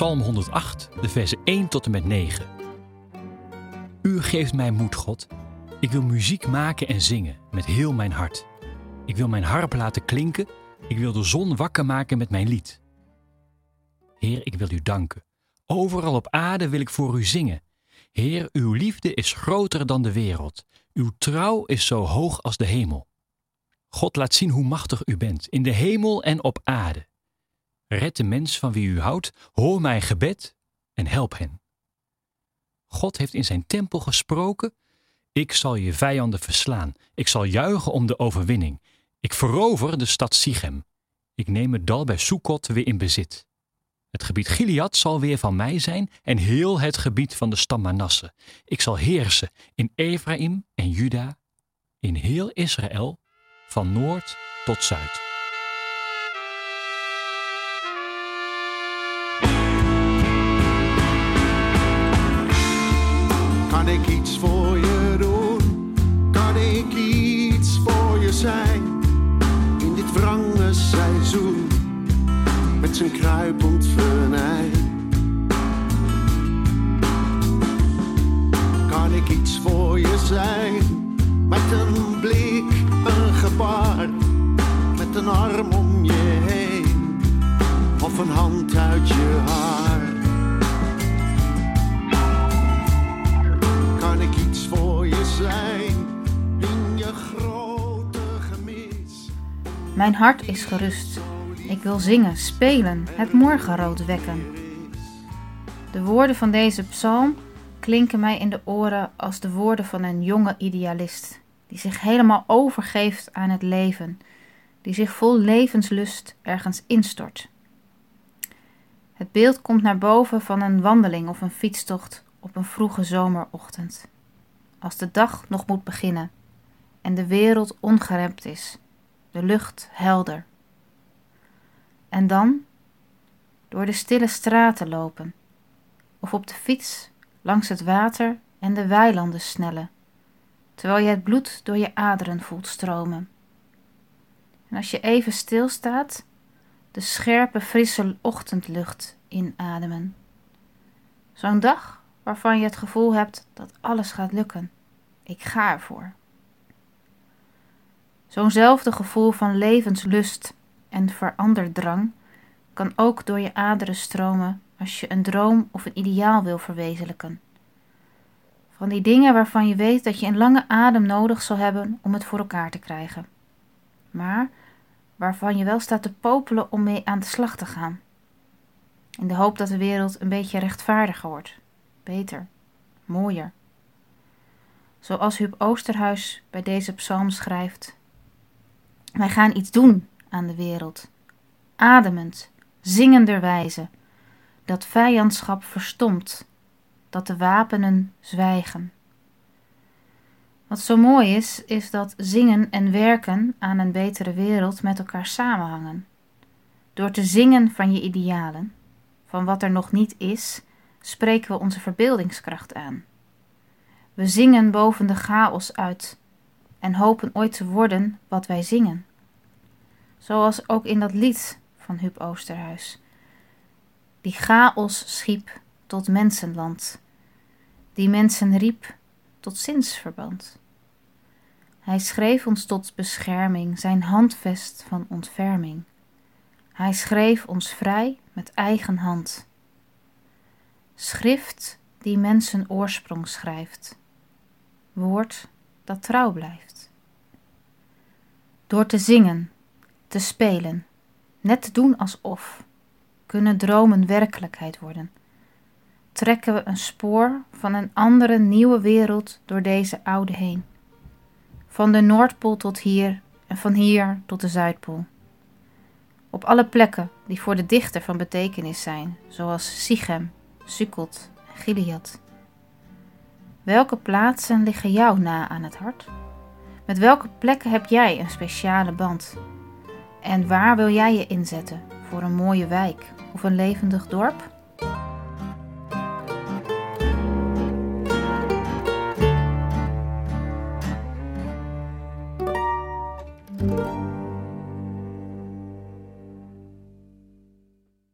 Psalm 108, de versen 1 tot en met 9. U geeft mij moed, God. Ik wil muziek maken en zingen met heel mijn hart. Ik wil mijn harp laten klinken. Ik wil de zon wakker maken met mijn lied. Heer, ik wil u danken. Overal op aarde wil ik voor u zingen. Heer, uw liefde is groter dan de wereld. Uw trouw is zo hoog als de hemel. God laat zien hoe machtig u bent, in de hemel en op aarde. Red de mens van wie u houdt, hoor mijn gebed en help hen. God heeft in zijn tempel gesproken: Ik zal je vijanden verslaan. Ik zal juichen om de overwinning. Ik verover de stad Sichem. Ik neem het dal bij Soekot weer in bezit. Het gebied Gilead zal weer van mij zijn en heel het gebied van de stam Manasse. Ik zal heersen in Ephraim en Juda, in heel Israël, van noord tot zuid. Ik iets voor je doen? Kan ik iets voor je zijn? In dit wrange seizoen, met zijn kruipend venijn. Kan ik iets voor je zijn? Met een blik, een gebaar, met een arm om Mijn hart is gerust. Ik wil zingen, spelen, het morgenrood wekken. De woorden van deze psalm klinken mij in de oren als de woorden van een jonge idealist, die zich helemaal overgeeft aan het leven, die zich vol levenslust ergens instort. Het beeld komt naar boven van een wandeling of een fietstocht op een vroege zomerochtend, als de dag nog moet beginnen en de wereld ongeremd is, de lucht helder. En dan door de stille straten lopen, of op de fiets langs het water en de weilanden snellen, terwijl je het bloed door je aderen voelt stromen. En als je even stilstaat, de scherpe, frisse ochtendlucht inademen. Zo'n dag waarvan je het gevoel hebt dat alles gaat lukken. Ik ga ervoor. Zo'nzelfde gevoel van levenslust en veranderdrang kan ook door je aderen stromen als je een droom of een ideaal wil verwezenlijken. Van die dingen waarvan je weet dat je een lange adem nodig zal hebben om het voor elkaar te krijgen. Maar waarvan je wel staat te popelen om mee aan de slag te gaan. In de hoop dat de wereld een beetje rechtvaardiger wordt, beter, mooier. Zoals Huub Oosterhuis bij deze psalm schrijft: Wij gaan iets doen aan de wereld, ademend, zingenderwijze, dat vijandschap verstomt, dat de wapenen zwijgen. Wat zo mooi is, is dat zingen en werken aan een betere wereld met elkaar samenhangen. Door te zingen van je idealen, van wat er nog niet is, spreken we onze verbeeldingskracht aan. We zingen boven de chaos uit en hopen ooit te worden wat wij zingen. Zoals ook in dat lied van Huub Oosterhuis. Die chaos schiep tot mensenland, die mensen riep tot zinsverband. Hij schreef ons tot bescherming zijn handvest van ontferming. Hij schreef ons vrij met eigen hand. Schrift die mensen oorsprong schrijft, woord dat trouw blijft. Door te zingen, te spelen, net te doen alsof, kunnen dromen werkelijkheid worden. Trekken we een spoor van een andere nieuwe wereld door deze oude heen. Van de Noordpool tot hier en van hier tot de Zuidpool. Op alle plekken die voor de dichter van betekenis zijn, zoals Sichem, Sukkot en Gilead. Welke plaatsen liggen jou na aan het hart? Met welke plekken heb jij een speciale band? En waar wil jij je inzetten voor een mooie wijk of een levendig dorp?